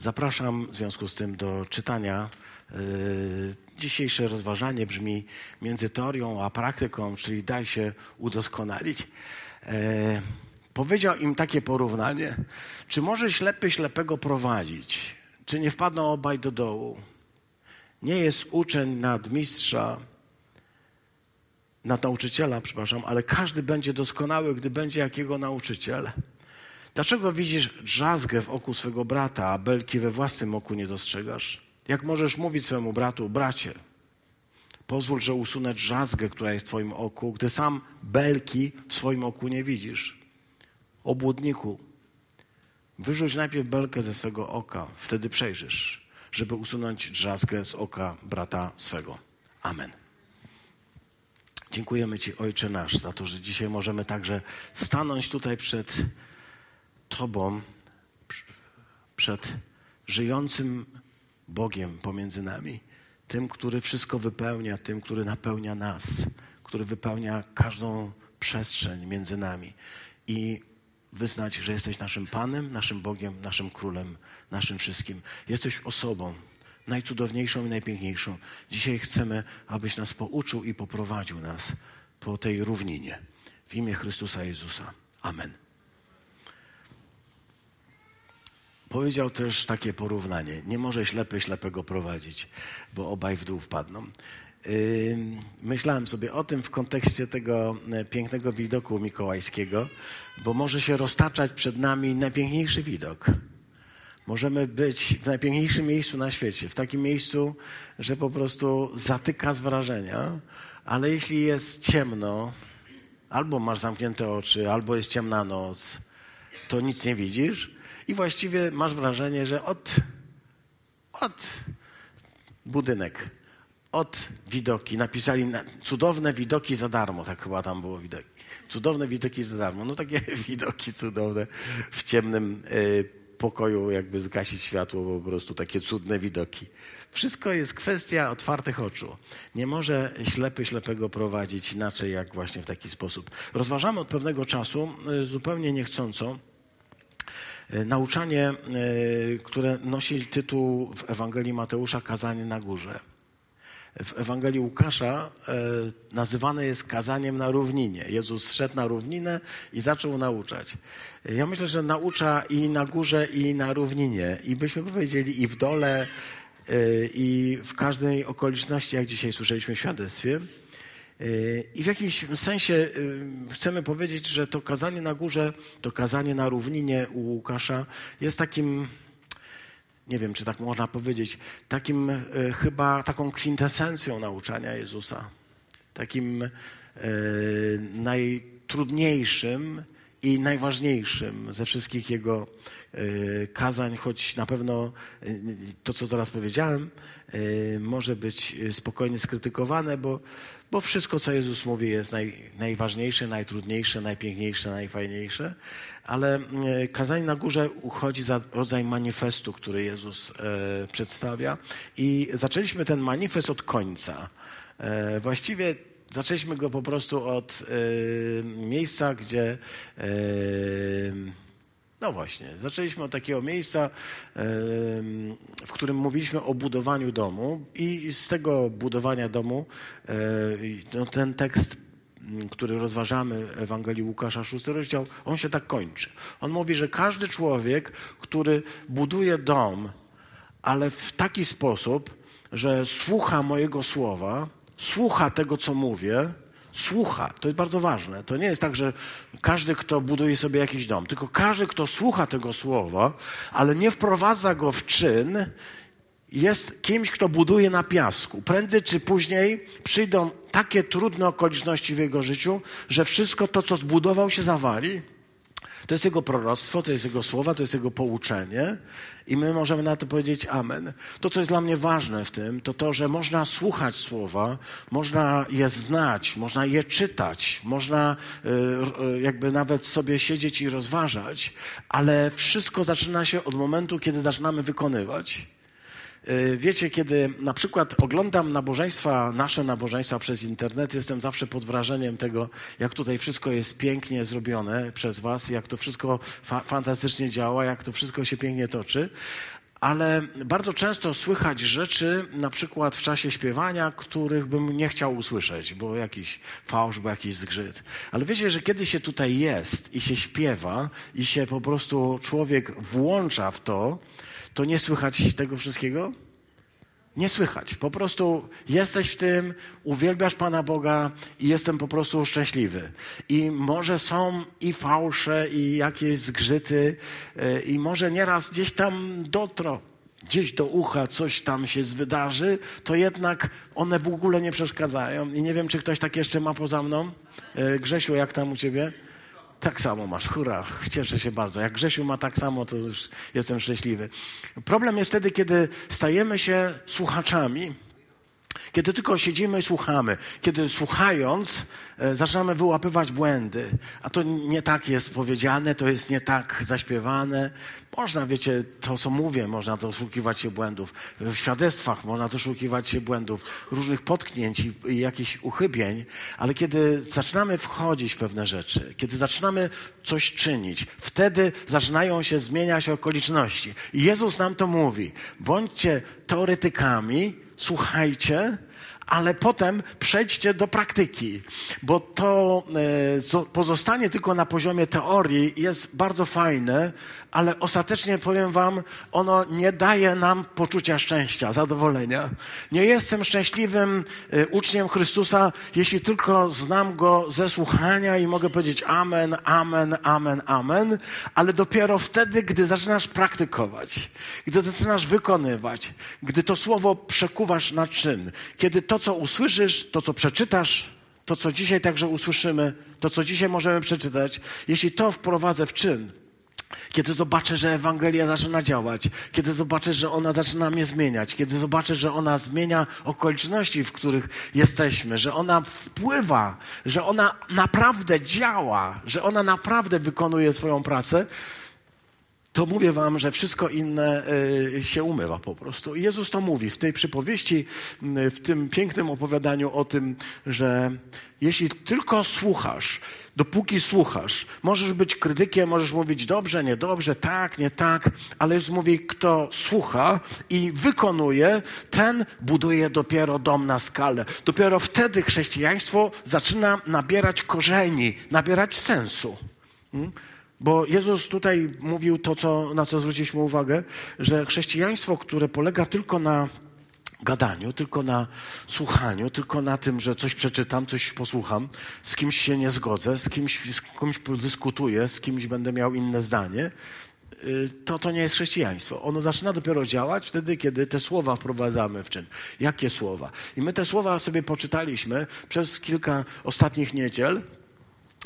Zapraszam w związku z tym do czytania. Yy, Dzisiejsze rozważanie brzmi między teorią a praktyką, czyli daj się udoskonalić. Yy, Powiedział im takie porównanie: Czy może ślepy ślepego prowadzić? Czy nie wpadną obaj do dołu? Nie jest uczeń nad mistrza, nad nauczyciela, przepraszam, ale każdy będzie doskonały, gdy będzie jakiego nauczyciel. Dlaczego widzisz drzazgę w oku swego brata, a belki we własnym oku nie dostrzegasz? Jak możesz mówić swemu bratu, bracie, pozwól, że usunę drzazgę, która jest w twoim oku, gdy sam belki w swoim oku nie widzisz? Obłudniku, wyrzuć najpierw belkę ze swego oka, wtedy przejrzysz, żeby usunąć drzazgę z oka brata swego. Amen. Dziękujemy Ci, Ojcze nasz, za to, że dzisiaj możemy także stanąć tutaj przed Tobą, przed żyjącym Bogiem pomiędzy nami, tym, który wszystko wypełnia, tym, który napełnia nas, który wypełnia każdą przestrzeń między nami. I wyznać, że jesteś naszym Panem, naszym Bogiem, naszym Królem, naszym wszystkim. Jesteś osobą najcudowniejszą i najpiękniejszą. Dzisiaj chcemy, abyś nas pouczył i poprowadził nas po tej równinie. W imię Chrystusa Jezusa. Amen. Powiedział też takie porównanie. Nie może ślepy ślepego prowadzić, bo obaj w dół wpadną. Myślałem sobie o tym w kontekście tego e, pięknego widoku mikołajskiego, bo może się roztaczać przed nami najpiękniejszy widok. Możemy być w najpiękniejszym miejscu na świecie, w takim miejscu, że po prostu zatyka z wrażenia, ale jeśli jest ciemno, albo masz zamknięte oczy, albo jest ciemna noc, to nic nie widzisz i właściwie masz wrażenie, że od, od budynek, od widoki, napisali na, cudowne widoki za darmo, tak chyba tam było widoki. Cudowne widoki za darmo. No takie widoki cudowne w ciemnym y, pokoju, jakby zgasić światło, po prostu takie cudne widoki. Wszystko jest kwestia otwartych oczu. Nie może ślepy ślepego prowadzić inaczej, jak właśnie w taki sposób. Rozważamy od pewnego czasu, y, zupełnie niechcąco, nauczanie, y, które nosi tytuł w Ewangelii Mateusza Kazanie na górze w Ewangelii Łukasza e, nazywane jest kazaniem na równinie. Jezus szedł na równinę i zaczął nauczać. Ja myślę, że naucza i na górze, i na równinie. I byśmy powiedzieli i w dole, e, i w każdej okoliczności, jak dzisiaj słyszeliśmy w świadectwie. E, I w jakimś sensie chcemy powiedzieć, że to kazanie na górze, to kazanie na równinie u Łukasza jest takim nie wiem, czy tak można powiedzieć, takim e, chyba taką kwintesencją nauczania Jezusa. Takim najtrudniejszym i najważniejszym ze wszystkich jego kazań, choć na pewno to, co teraz powiedziałem, może być spokojnie skrytykowane, bo, bo wszystko, co Jezus mówi, jest naj, najważniejsze, najtrudniejsze, najpiękniejsze, najfajniejsze, ale e, kazanie na górze uchodzi za rodzaj manifestu, który Jezus e, przedstawia. I zaczęliśmy ten manifest od końca. E, właściwie zaczęliśmy go po prostu od miejsca, gdzie. No właśnie, zaczęliśmy od takiego miejsca, w którym mówiliśmy o budowaniu domu, i z tego budowania domu no, ten tekst który rozważamy w Ewangelii Łukasza, szósty rozdział, on się tak kończy. On mówi, że każdy człowiek, który buduje dom, ale w taki sposób, że słucha mojego słowa, słucha tego, co mówię, słucha. To jest bardzo ważne. To nie jest tak, że każdy, kto buduje sobie jakiś dom, tylko każdy, kto słucha tego słowa, ale nie wprowadza go w czyn, jest kimś, kto buduje na piasku. Prędzej czy później przyjdą takie trudne okoliczności w jego życiu, że wszystko to, co zbudował, się zawali. To jest jego proroctwo, to jest jego słowa, to jest jego pouczenie i my możemy na to powiedzieć amen. To, co jest dla mnie ważne w tym, to to, że można słuchać słowa, można je znać, można je czytać, można y, jakby nawet sobie siedzieć i rozważać, ale wszystko zaczyna się od momentu, kiedy zaczynamy wykonywać. E, wiecie, kiedy na przykład oglądam nabożeństwa, nasze nabożeństwa przez internet, jestem zawsze pod wrażeniem tego, jak tutaj wszystko jest pięknie zrobione przez Was, jak to wszystko fa fantastycznie działa, jak to wszystko się pięknie toczy. ale bardzo często słychać rzeczy, na przykład w czasie śpiewania, których bym nie chciał usłyszeć, bo jakiś fałsz, bo jakiś zgrzyt. Ale wiecie, że kiedy się tutaj jest i się śpiewa i się po prostu człowiek włącza w to, to nie słychać tego wszystkiego? Nie słychać. Po prostu jesteś w tym, uwielbiasz Pana Boga i jestem po prostu szczęśliwy. I może są i fałsze, i jakieś zgrzyty, e, i może nieraz gdzieś tam dotro, gdzieś do ucha coś tam się wydarzy, to jednak one w ogóle nie przeszkadzają. I nie wiem, czy ktoś tak jeszcze ma poza mną. E, Grzesiu, jak tam u ciebie? Tak samo masz, hurra, cieszę się bardzo. Jak Grzesiu ma tak samo, to już jestem szczęśliwy. Problem jest wtedy, kiedy stajemy się słuchaczami, kiedy tylko siedzimy i słuchamy, kiedy słuchając e, zaczynamy wyłapywać błędy, a to nie tak jest powiedziane, to jest nie tak zaśpiewane. Można, wiecie, to co mówię, można doszukiwać się błędów. W świadectwach można doszukiwać się błędów, różnych potknięć i, i jakichś uchybień, ale kiedy zaczynamy wchodzić w pewne rzeczy, kiedy zaczynamy coś czynić, wtedy zaczynają się zmieniać okoliczności. I Jezus nam to mówi. Bądźcie teoretykami, słuchajcie, ale potem przejdźcie do praktyki, bo to e, pozostanie tylko na poziomie teorii jest bardzo fajne, ale ostatecznie powiem Wam, ono nie daje nam poczucia szczęścia, zadowolenia. Nie jestem szczęśliwym e, uczniem Chrystusa, jeśli tylko znam Go ze słuchania i mogę powiedzieć Amen, Amen, Amen, Amen, ale dopiero wtedy, gdy zaczynasz praktykować, gdy zaczynasz wykonywać, gdy to słowo przekuwasz na czyn, kiedy to, co usłyszysz, to, co przeczytasz, to, co dzisiaj także usłyszymy, to, co dzisiaj możemy przeczytać, jeśli to wprowadzę w czyn, kiedy zobaczę, że Ewangelia zaczyna działać, kiedy zobaczę, że ona zaczyna mnie zmieniać, kiedy zobaczę, że ona zmienia okoliczności, w których jesteśmy, że ona wpływa, że ona naprawdę działa, że ona naprawdę wykonuje swoją pracę, to mówię wam, że wszystko inne y, się umywa po prostu. I Jezus to mówi w tej przypowieści, y, w tym pięknym opowiadaniu o tym, że jeśli tylko słuchasz, dopóki słuchasz, możesz być krytykiem, możesz mówić dobrze, niedobrze, tak, nie tak, ale Jezus mówi, kto słucha i wykonuje, ten buduje dopiero dom na skalę. Dopiero wtedy chrześcijaństwo zaczyna nabierać korzeni, nabierać sensu. Hmm? Bo Jezus tutaj mówił to, co, na co zwróciliśmy uwagę, że chrześcijaństwo, które polega tylko na gadaniu, tylko na słuchaniu, tylko na tym, że coś przeczytam, coś posłucham, z kimś się nie zgodzę, z kimś, z kimś dyskutuję, z kimś będę miał inne zdanie, y, to to nie jest chrześcijaństwo. Ono zaczyna dopiero działać wtedy, kiedy te słowa wprowadzamy w czyn. Jakie słowa? I my te słowa sobie poczytaliśmy przez kilka ostatnich niedziel,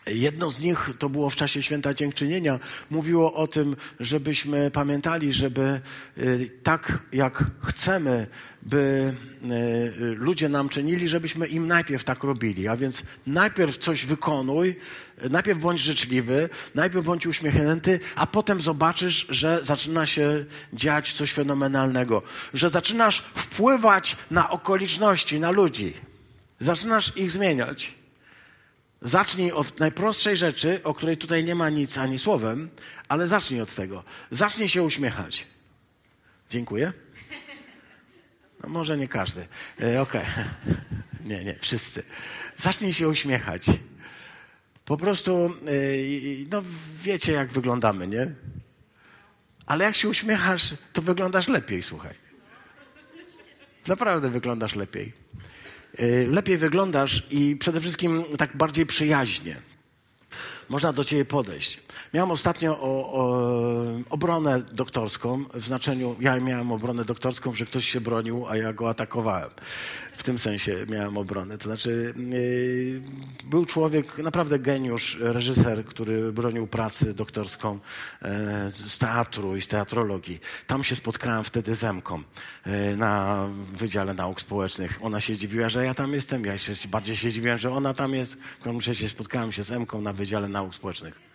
Jedno z nich to było w czasie święta dziękczynienia. Mówiło o tym, żebyśmy pamiętali, żeby y, tak jak chcemy, by y, ludzie nam czynili, żebyśmy im najpierw tak robili. A więc najpierw coś wykonuj, najpierw bądź życzliwy, najpierw bądź uśmiechnięty, a potem zobaczysz, że zaczyna się dziać coś fenomenalnego, że zaczynasz wpływać na okoliczności, na ludzi. Zaczynasz ich zmieniać. Zacznij od najprostszej rzeczy, o której tutaj nie ma nic ani słowem, ale zacznij od tego. Zacznij się uśmiechać. Dziękuję. No może nie każdy. E, Okej. Okay. Nie, nie, wszyscy. Zacznij się uśmiechać. Po prostu, e, no wiecie jak wyglądamy, nie? Ale jak się uśmiechasz, to wyglądasz lepiej, słuchaj. Naprawdę wyglądasz lepiej. Y, lepiej wyglądasz i przede wszystkim tak bardziej przyjaźnie. Można do ciebie podejść. Miałem ostatnio o, o, obronę doktorską, w znaczeniu, ja miałem obronę doktorską, że ktoś się bronił, a ja go atakowałem. W tym sensie miałem obronę. To znaczy, yy, był człowiek, naprawdę geniusz, reżyser, który bronił pracy doktorską yy, z teatru i z teatrologii. Tam się spotkałem wtedy z Emką yy, na Wydziale Nauk Społecznych. Ona się dziwiła, że ja tam jestem, ja się bardziej się dziwiłem, że ona tam jest. W każdym razie spotkałem się z Emką na Wydziale Nauk Społecznych.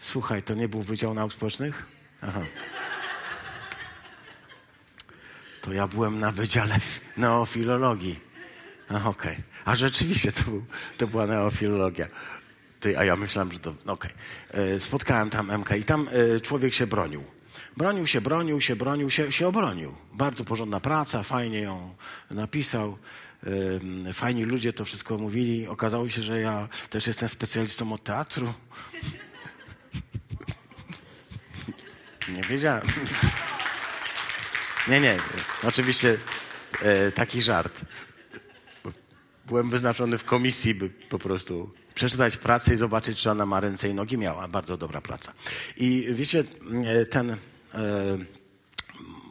Słuchaj, to nie był Wydział Nauk Społecznych? Aha. To ja byłem na Wydziale Neofilologii. Okej. Okay. A rzeczywiście to, był, to była neofilologia. Ty, a ja myślałem, że to... Okej. Okay. E, spotkałem tam MK i tam e, człowiek się bronił. Bronił się, bronił się, bronił się, się obronił. Bardzo porządna praca, fajnie ją napisał. Fajni ludzie to wszystko mówili. Okazało się, że ja też jestem specjalistą od teatru. Nie wiedziałem. Nie, nie. Oczywiście e, taki żart. Byłem wyznaczony w komisji, by po prostu przeczytać pracę i zobaczyć, czy ona ma ręce i nogi. Miała bardzo dobra praca. I wiecie, e, ten e,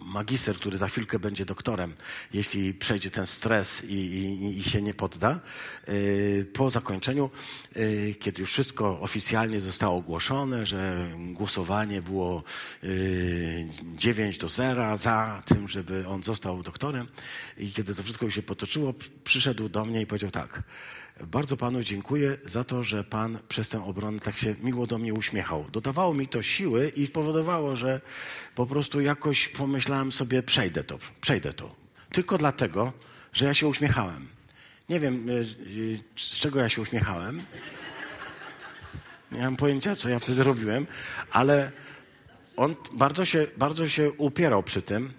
magister, który za chwilkę będzie doktorem, jeśli przejdzie ten stres i, i, i się nie podda, yy, po zakończeniu, yy, kiedy już wszystko oficjalnie zostało ogłoszone, że głosowanie było yy, 9 do 0 za tym, żeby on został doktorem i kiedy to wszystko się potoczyło, przyszedł do mnie i powiedział tak, bardzo panu dziękuję za to, że pan przez tę obronę tak się miło do mnie uśmiechał. Dodawało mi to siły i powodowało, że po prostu jakoś pomyślałem sobie, przejdę to, przejdę to. Tylko dlatego, że ja się uśmiechałem. Nie wiem, y, y, z czego ja się uśmiechałem. Nie mam pojęcia, co ja wtedy robiłem, ale on bardzo się, bardzo się upierał przy tym.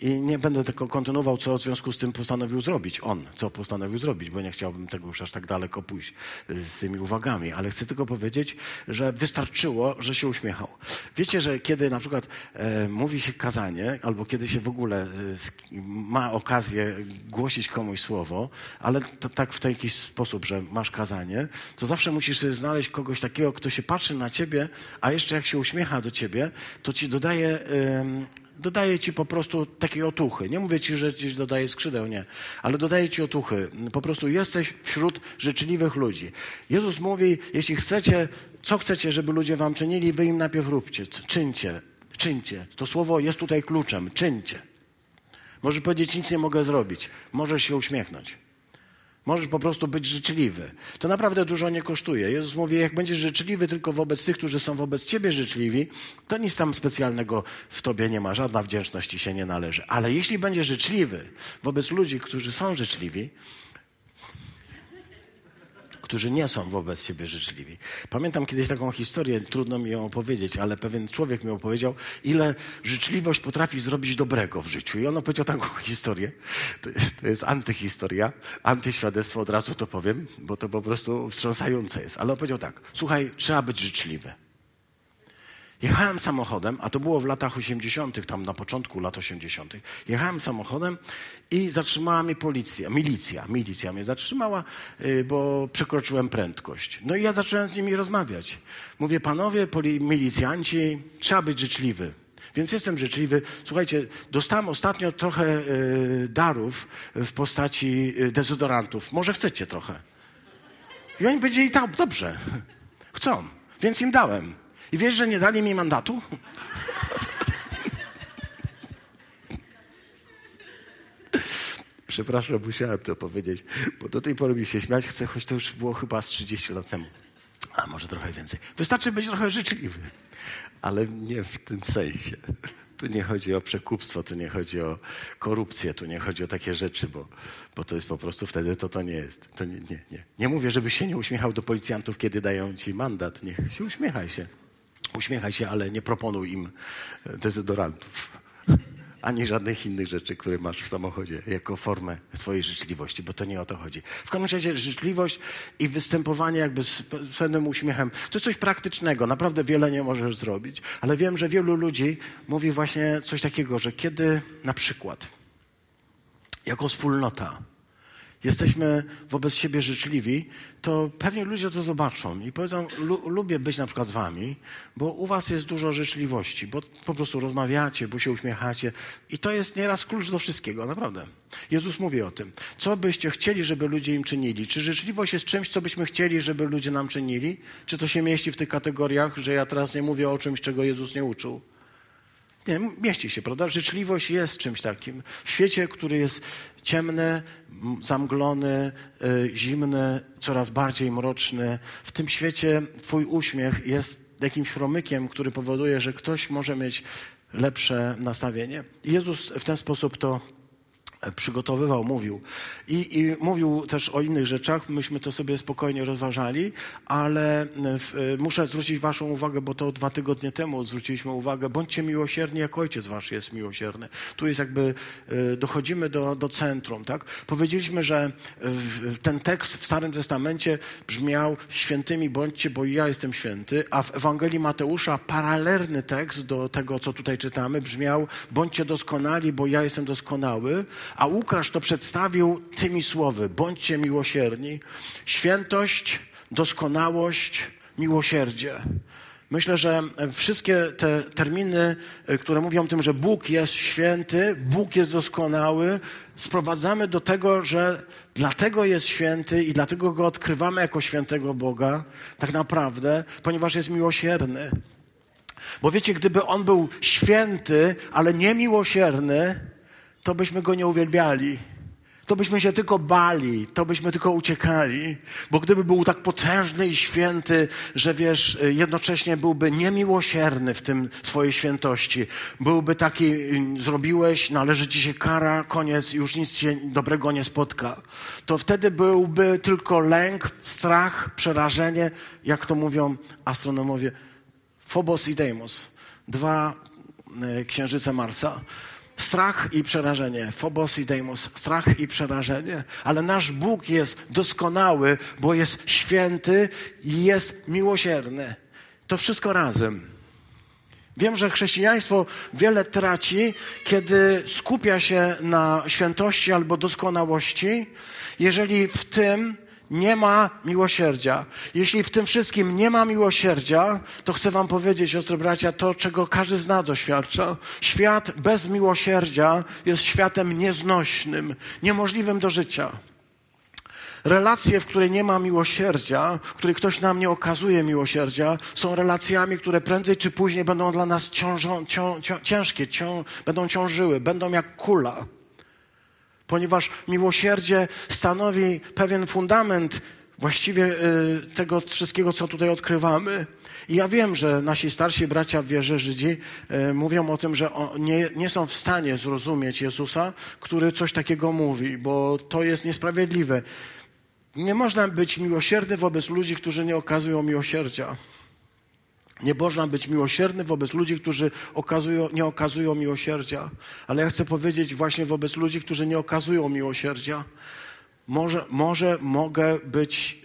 I nie będę tylko kontynuował, co w związku z tym postanowił zrobić. On, co postanowił zrobić, bo nie chciałbym tego już aż tak daleko pójść z tymi uwagami. Ale chcę tylko powiedzieć, że wystarczyło, że się uśmiechał. Wiecie, że kiedy na przykład e, mówi się kazanie, albo kiedy się w ogóle e, ma okazję głosić komuś słowo, ale to, tak w taki sposób, że masz kazanie, to zawsze musisz znaleźć kogoś takiego, kto się patrzy na ciebie, a jeszcze jak się uśmiecha do ciebie, to ci dodaje. E, dodaje ci po prostu takiej otuchy. Nie mówię ci, że ci dodaje skrzydeł, nie, ale dodaje ci otuchy. Po prostu jesteś wśród życzliwych ludzi. Jezus mówi, jeśli chcecie, co chcecie, żeby ludzie wam czynili, wy im najpierw róbcie, czyńcie, czyńcie. To słowo jest tutaj kluczem, czyńcie. Możesz powiedzieć, nic nie mogę zrobić. Możesz się uśmiechnąć. Możesz po prostu być życzliwy. To naprawdę dużo nie kosztuje. Jezus mówi, jak będziesz życzliwy tylko wobec tych, którzy są wobec ciebie życzliwi, to nic tam specjalnego w tobie nie ma, żadna wdzięczność ci się nie należy. Ale jeśli będziesz życzliwy wobec ludzi, którzy są życzliwi, którzy nie są wobec siebie życzliwi. Pamiętam kiedyś taką historię, trudno mi ją opowiedzieć, ale pewien człowiek mi opowiedział, ile życzliwość potrafi zrobić dobrego w życiu. I on opowiedział taką historię. To jest, to jest antyhistoria, antyświadectwo, od razu to powiem, bo to po prostu wstrząsające jest. Ale opowiedział tak, słuchaj, trzeba być życzliwy. Jechałem samochodem, a to było w latach 80., tam na początku lat 80. Jechałem samochodem i zatrzymała mnie policja, milicja, milicja mnie zatrzymała, y, bo przekroczyłem prędkość. No i ja zacząłem z nimi rozmawiać. Mówię, panowie poli- milicjanci, trzeba być życzliwy. Więc jestem życzliwy. Słuchajcie, dostałem ostatnio trochę y, darów w postaci y, dezodorantów. Może chcecie trochę? I oni powiedzieli, tak, dobrze, chcą, więc im dałem. I wiesz, że nie dali mi mandatu? Przepraszam, musiałem to powiedzieć, bo do tej pory mi się śmiać chcę, choć to już było chyba z 30 lat temu. A może trochę więcej. Wystarczy być trochę życzliwy, ale nie w tym sensie. Tu nie chodzi o przekupstwo, tu nie chodzi o korupcję, tu nie chodzi o takie rzeczy, bo, bo to jest po prostu wtedy to to nie jest. To nie, nie, nie. nie mówię, żebyś się nie uśmiechał do policjantów, kiedy dają ci mandat. Niech się uśmiechaj się. Uśmiechaj się, ale nie proponuj im dezodorantów ani żadnych innych rzeczy, które masz w samochodzie jako formę swojej życzliwości, bo to nie o to chodzi. W każdym razie życzliwość i występowanie jakby z pewnym uśmiechem to jest coś praktycznego. Naprawdę wiele nie możesz zrobić, ale wiem, że wielu ludzi mówi właśnie coś takiego, że kiedy na przykład jako wspólnota jesteśmy wobec siebie życzliwi, to pewnie ludzie to zobaczą i powiedzą, lubię być na przykład wami, bo u was jest dużo życzliwości, bo po prostu rozmawiacie, bo się uśmiechacie i to jest nieraz klucz do wszystkiego, naprawdę. Jezus mówi o tym. Co byście chcieli, żeby ludzie im czynili? Czy życzliwość jest czymś, co byśmy chcieli, żeby ludzie nam czynili? Czy to się mieści w tych kategoriach, że ja teraz nie mówię o czymś, czego Jezus nie uczył? Nie, mieści się, prawda? Życzliwość jest czymś takim. W świecie, który jest ciemny, zamglony, y, zimny, coraz bardziej mroczny, w tym świecie Twój uśmiech jest jakimś promykiem, który powoduje, że ktoś może mieć lepsze nastawienie. Jezus w ten sposób to przygotowywał, mówił. I, I, mówił też o innych rzeczach, myśmy to sobie spokojnie rozważali, ale w, muszę zwrócić Waszą uwagę, bo to dwa tygodnie temu zwróciliśmy uwagę, bądźcie miłosierni, jak Ojciec Wasz jest miłosierny. Tu jest jakby, dochodzimy do, do centrum, tak? Powiedzieliśmy, że ten tekst w Starym Testamencie brzmiał świętymi bądźcie, bo ja jestem święty, a w Ewangelii Mateusza paralelny tekst do tego, co tutaj czytamy, brzmiał bądźcie doskonali, bo ja jestem doskonały, a Łukasz to przedstawił tymi słowy: bądźcie miłosierni. Świętość, doskonałość, miłosierdzie. Myślę, że wszystkie te terminy, które mówią o tym, że Bóg jest święty, Bóg jest doskonały, sprowadzamy do tego, że dlatego jest święty i dlatego go odkrywamy jako świętego Boga, tak naprawdę, ponieważ jest miłosierny. Bo wiecie, gdyby on był święty, ale nie miłosierny, to byśmy go nie uwielbiali. To byśmy się tylko bali, to byśmy tylko uciekali, bo gdyby był tak potężny i święty, że wiesz, jednocześnie byłby niemiłosierny w tym swojej świętości, byłby taki, zrobiłeś, należy ci się kara, koniec, już nic się dobrego nie spotka, to wtedy byłby tylko lęk, strach, przerażenie, jak to mówią astronomowie, Phobos i Deimos, dwa e, księżyce Marsa. Strach i przerażenie. Phobos i Deimos. Strach i przerażenie. Ale nasz Bóg jest doskonały, bo jest święty i jest miłosierny. To wszystko razem. Wiem, że chrześcijaństwo wiele traci, kiedy skupia się na świętości albo doskonałości, jeżeli w tym nie ma miłosierdzia. Jeśli w tym wszystkim nie ma miłosierdzia, to chcę Wam powiedzieć, siostry bracia, to, czego każdy z nas doświadcza. Świat bez miłosierdzia jest światem nieznośnym, niemożliwym do życia. Relacje, w której nie ma miłosierdzia, w której ktoś nam nie okazuje miłosierdzia, są relacjami, które prędzej czy później będą dla nas ciążą, cią, cią, ciężkie, cią, będą ciążyły, będą jak kula ponieważ miłosierdzie stanowi pewien fundament właściwie y, tego wszystkiego, co tutaj odkrywamy. I ja wiem, że nasi starsi bracia w wierze Żydzi y, mówią o tym, że nie, nie są w stanie zrozumieć Jezusa, który coś takiego mówi, bo to jest niesprawiedliwe. Nie można być miłosierny wobec ludzi, którzy nie okazują miłosierdzia. Nie można być miłosierny wobec ludzi, którzy okazują, nie okazują miłosierdzia. Ale ja chcę powiedzieć właśnie wobec ludzi, którzy nie okazują miłosierdzia. Może, może mogę być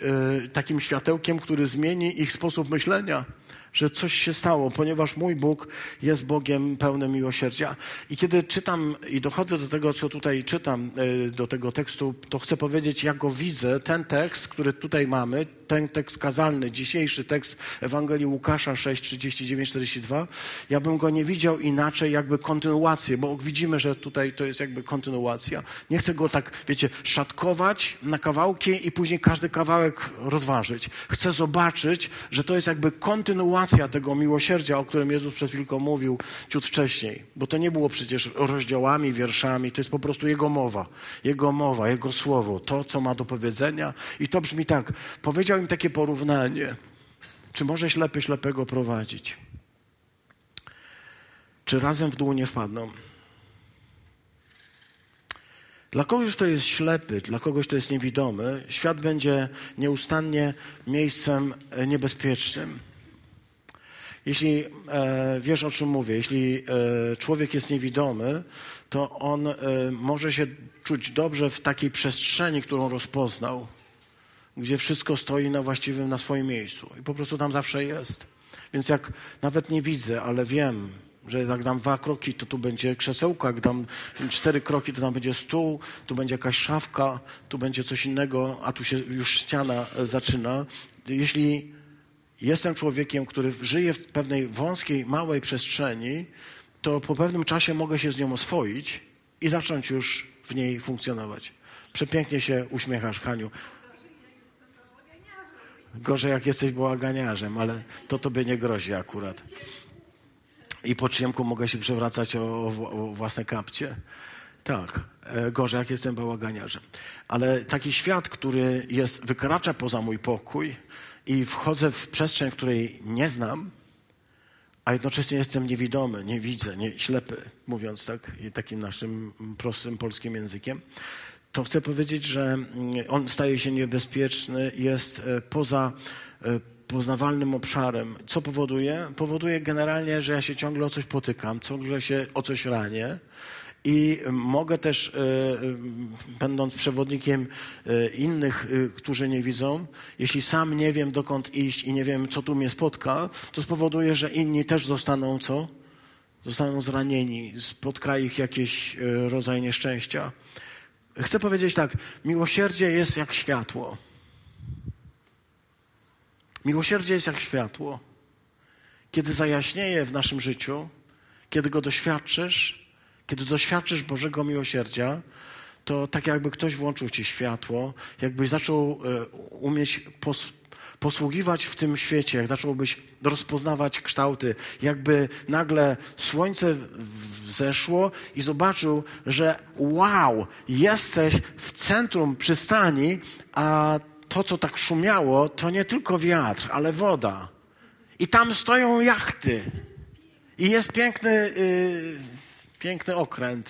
y, takim światełkiem, który zmieni ich sposób myślenia że coś się stało, ponieważ mój Bóg jest Bogiem pełnym miłosierdzia. I kiedy czytam i dochodzę do tego, co tutaj czytam, e, do tego tekstu, to chcę powiedzieć, jak go widzę, ten tekst, który tutaj mamy, ten tekst kazalny, dzisiejszy tekst Ewangelii Łukasza 6, 39, 42, ja bym go nie widział inaczej, jakby kontynuację, bo widzimy, że tutaj to jest jakby kontynuacja. Nie chcę go tak, wiecie, szatkować na kawałki i później każdy kawałek rozważyć. Chcę zobaczyć, że to jest jakby kontynuacja kontynuacja tego miłosierdzia, o którym Jezus przed chwilką mówił ciut wcześniej. Bo to nie było przecież rozdziałami, wierszami, to jest po prostu Jego mowa. Jego mowa, Jego słowo, to, co ma do powiedzenia. I to brzmi tak. Powiedział im takie porównanie. Czy może ślepy ślepego prowadzić? Czy razem w dół nie wpadną? Dla kogoś, kto jest ślepy, dla kogoś, kto jest niewidomy, świat będzie nieustannie miejscem niebezpiecznym. Jeśli e, wiesz, o czym mówię, jeśli e, człowiek jest niewidomy, to on e, może się czuć dobrze w takiej przestrzeni, którą rozpoznał, gdzie wszystko stoi na właściwym, na swoim miejscu. I po prostu tam zawsze jest. Więc jak nawet nie widzę, ale wiem, że jak dam dwa kroki, to tu będzie krzesełko, jak dam cztery kroki, to tam będzie stół, tu będzie jakaś szafka, tu będzie coś innego, a tu się już ściana e, zaczyna. Jeśli jestem człowiekiem, który żyje w pewnej wąskiej, małej przestrzeni, to po pewnym czasie mogę się z nią oswoić i zacząć już w niej funkcjonować. Przepięknie się uśmiechasz, Haniu. Gorzej jak jesteś bałaganiarzem, ale to tobie nie grozi akurat. I po ciemku mogę się przewracać o, o własne kapcie. Tak, e, gorzej jak jestem bałaganiarzem. Ale taki świat, który jest, wykracza poza mój pokój, i wchodzę w przestrzeń, w której nie znam, a jednocześnie jestem niewidomy, nie widzę, nie, ślepy, mówiąc tak, takim naszym prostym polskim językiem, to chcę powiedzieć, że mm, on staje się niebezpieczny, jest e, poza e, poznawalnym obszarem. Co powoduje? Powoduje generalnie, że ja się ciągle o coś potykam, ciągle się o coś ranię. I mogę też, będąc przewodnikiem innych, którzy nie widzą, jeśli sam nie wiem, dokąd iść i nie wiem, co tu mnie spotka, to spowoduje, że inni też zostaną co? Zostaną zranieni, spotka ich jakiś rodzaj nieszczęścia. Chcę powiedzieć tak, miłosierdzie jest jak światło. Miłosierdzie jest jak światło. Kiedy zajaśnieje w naszym życiu, kiedy go doświadczysz, kiedy doświadczysz Bożego miłosierdzia, to tak jakby ktoś włączył ci światło, jakbyś zaczął e, umieć pos posługiwać w tym świecie, jak zacząłbyś rozpoznawać kształty, jakby nagle słońce wzeszło i zobaczył, że wow, jesteś w centrum przystani, a to, co tak szumiało, to nie tylko wiatr, ale woda. I tam stoją jachty. I jest piękny, yy, piękny okręt.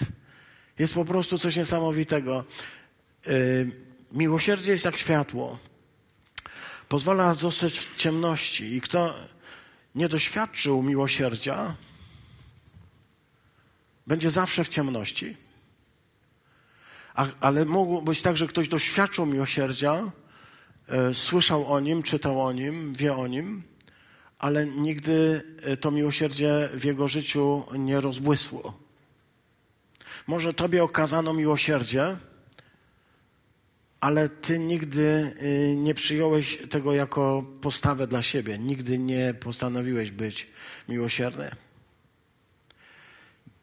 Jest po prostu coś niesamowitego. Yy, miłosierdzie jest jak światło. Pozwala zostać w ciemności. I kto nie doświadczył miłosierdzia, będzie zawsze w ciemności. Ale mógł być tak, że ktoś doświadczył miłosierdzia, E, słyszał o nim, czytał o nim, wie o nim, ale nigdy e, to miłosierdzie w jego życiu nie rozbłysło. Może tobie okazano miłosierdzie, ale ty nigdy e, nie przyjąłeś tego jako postawę dla siebie. Nigdy nie postanowiłeś być miłosierny.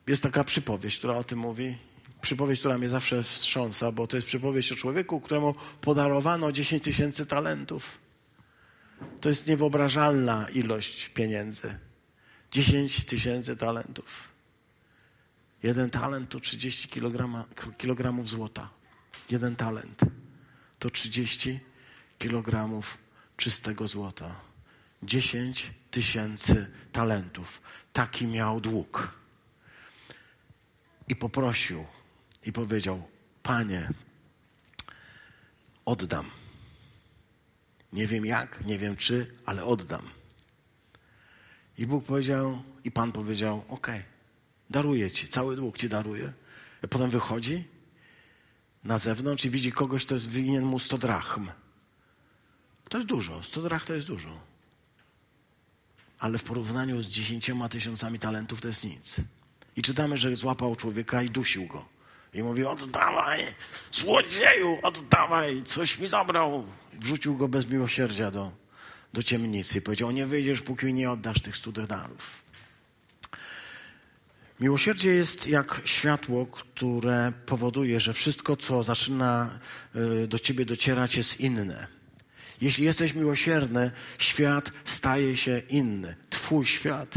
Jest taka przypowieść, która o tym mówi przypowieść, która mnie zawsze wstrząsa, bo to jest przypowieść o człowieku, któremu podarowano 10 tysięcy talentów. To jest niewyobrażalna ilość pieniędzy. 10 tysięcy talentów. Jeden talent to 30 kilogramów złota. Jeden talent to 30 kilogramów czystego złota. 10 tysięcy talentów. Taki miał dług. I poprosił i powiedział: Panie, oddam. Nie wiem jak, nie wiem czy, ale oddam. I Bóg powiedział, i Pan powiedział: OK, daruję ci, cały dług ci daruję. I potem wychodzi na zewnątrz i widzi kogoś, kto jest winien mu 100 drachm. To jest dużo, 100 drachm to jest dużo. Ale w porównaniu z dziesięcioma tysiącami talentów to jest nic. I czytamy, że złapał człowieka i dusił go. I mówi, oddawaj, złodzieju, oddawaj, coś mi zabrał. Wrzucił go bez miłosierdzia do, do ciemnicy. Powiedział, nie wyjdziesz, póki nie oddasz tych stu denarów. Miłosierdzie jest jak światło, które powoduje, że wszystko, co zaczyna y, do ciebie docierać, jest inne. Jeśli jesteś miłosierny, świat staje się inny. Twój świat.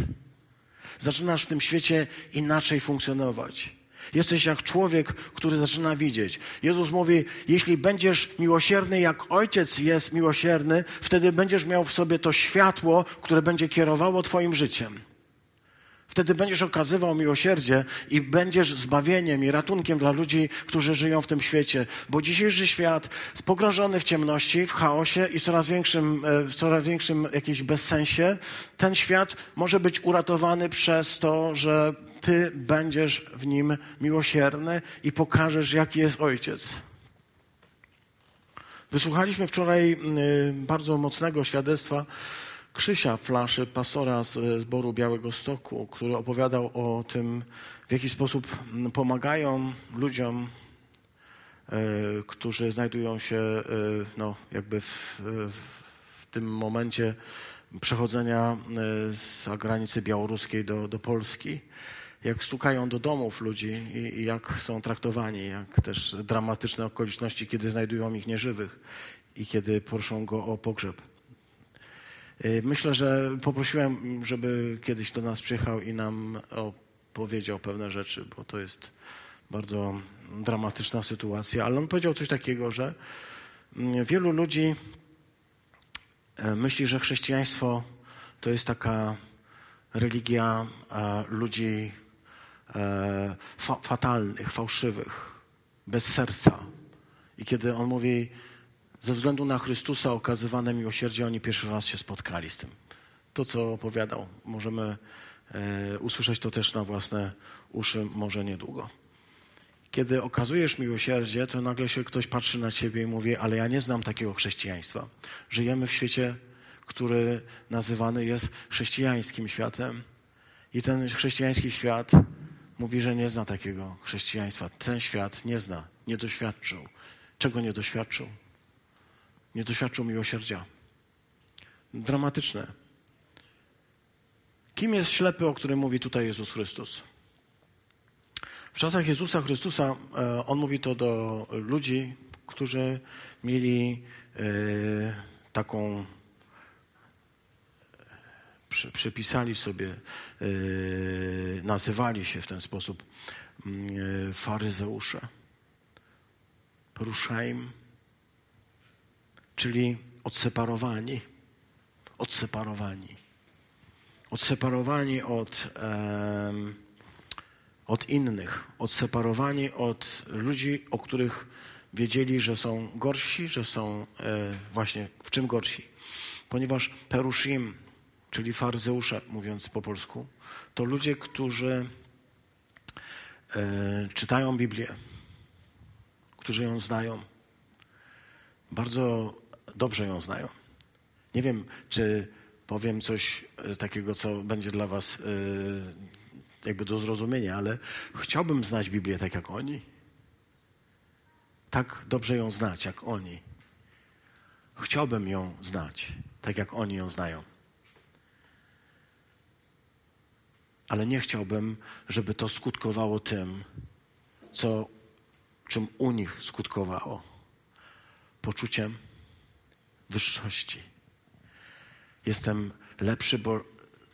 Zaczynasz w tym świecie inaczej funkcjonować. Jesteś jak człowiek, który zaczyna widzieć. Jezus mówi, jeśli będziesz miłosierny, jak Ojciec jest miłosierny, wtedy będziesz miał w sobie to światło, które będzie kierowało Twoim życiem. Wtedy będziesz okazywał miłosierdzie i będziesz zbawieniem i ratunkiem dla ludzi, którzy żyją w tym świecie. Bo dzisiejszy świat jest pogrążony w ciemności, w chaosie i coraz większym, e, w coraz większym jakimś bezsensie. Ten świat może być uratowany przez to, że ty będziesz w nim miłosierny i pokażesz, jaki jest Ojciec. Wysłuchaliśmy wczoraj y, bardzo mocnego świadectwa Krzysia Flaszy, pastora z zboru Białego Stoku, który opowiadał o tym, w jaki sposób pomagają ludziom, y, którzy znajdują się y, no, jakby w, w tym momencie przechodzenia z granicy białoruskiej do, do Polski jak stukają do domów ludzi i, i, jak są traktowani, jak też dramatyczne okoliczności, kiedy znajdują ich nieżywych i kiedy proszą go o pogrzeb. Y, myślę, że poprosiłem, żeby kiedyś do nas przyjechał i nam opowiedział pewne rzeczy, bo to jest bardzo dramatyczna sytuacja. Ale on powiedział coś takiego, że mm, wielu ludzi e, myśli, że chrześcijaństwo to jest taka religia e, ludzi e, fa fatalnych, fałszywych, bez serca. I kiedy on mówi, ze względu na Chrystusa okazywane miłosierdzie, oni pierwszy raz się spotkali z tym. To, co opowiadał, możemy e, usłyszeć to też na własne uszy, może niedługo. Kiedy okazujesz miłosierdzie, to nagle się ktoś patrzy na ciebie i mówi, ale ja nie znam takiego chrześcijaństwa. Żyjemy w świecie, który nazywany jest chrześcijańskim światem. I ten chrześcijański świat mówi, że nie zna takiego chrześcijaństwa. Ten świat nie zna, nie doświadczył. Czego nie doświadczył? Nie doświadczył miłosierdzia. Dramatyczne. Kim jest ślepy, o którym mówi tutaj Jezus Chrystus? W czasach Jezusa Chrystusa e, on mówi to do ludzi, którzy mieli e, taką przypisali sobie, e, nazywali się w ten sposób mm, faryzeusze. Ruszaim, czyli odseparowani. Odseparowani. Odseparowani od, od innych, odseparowani od ludzi, o których wiedzieli, że są gorsi, że są e, właśnie w czym gorsi. Ponieważ perushim, czyli faryzeusze, mówiąc po polsku, to ludzie, którzy e, czytają Biblię, którzy ją znają. Bardzo dobrze ją znają. Nie wiem, czy powiem coś e, takiego, co będzie dla Was e, jakby do zrozumienia, ale chciałbym znać Biblię tak jak oni. Tak dobrze ją znać jak oni. Chciałbym ją znać tak jak oni ją znają. Ale nie chciałbym, żeby to skutkowało tym, co, czym u nich skutkowało. Poczuciem wyższości. Jestem lepszy, bo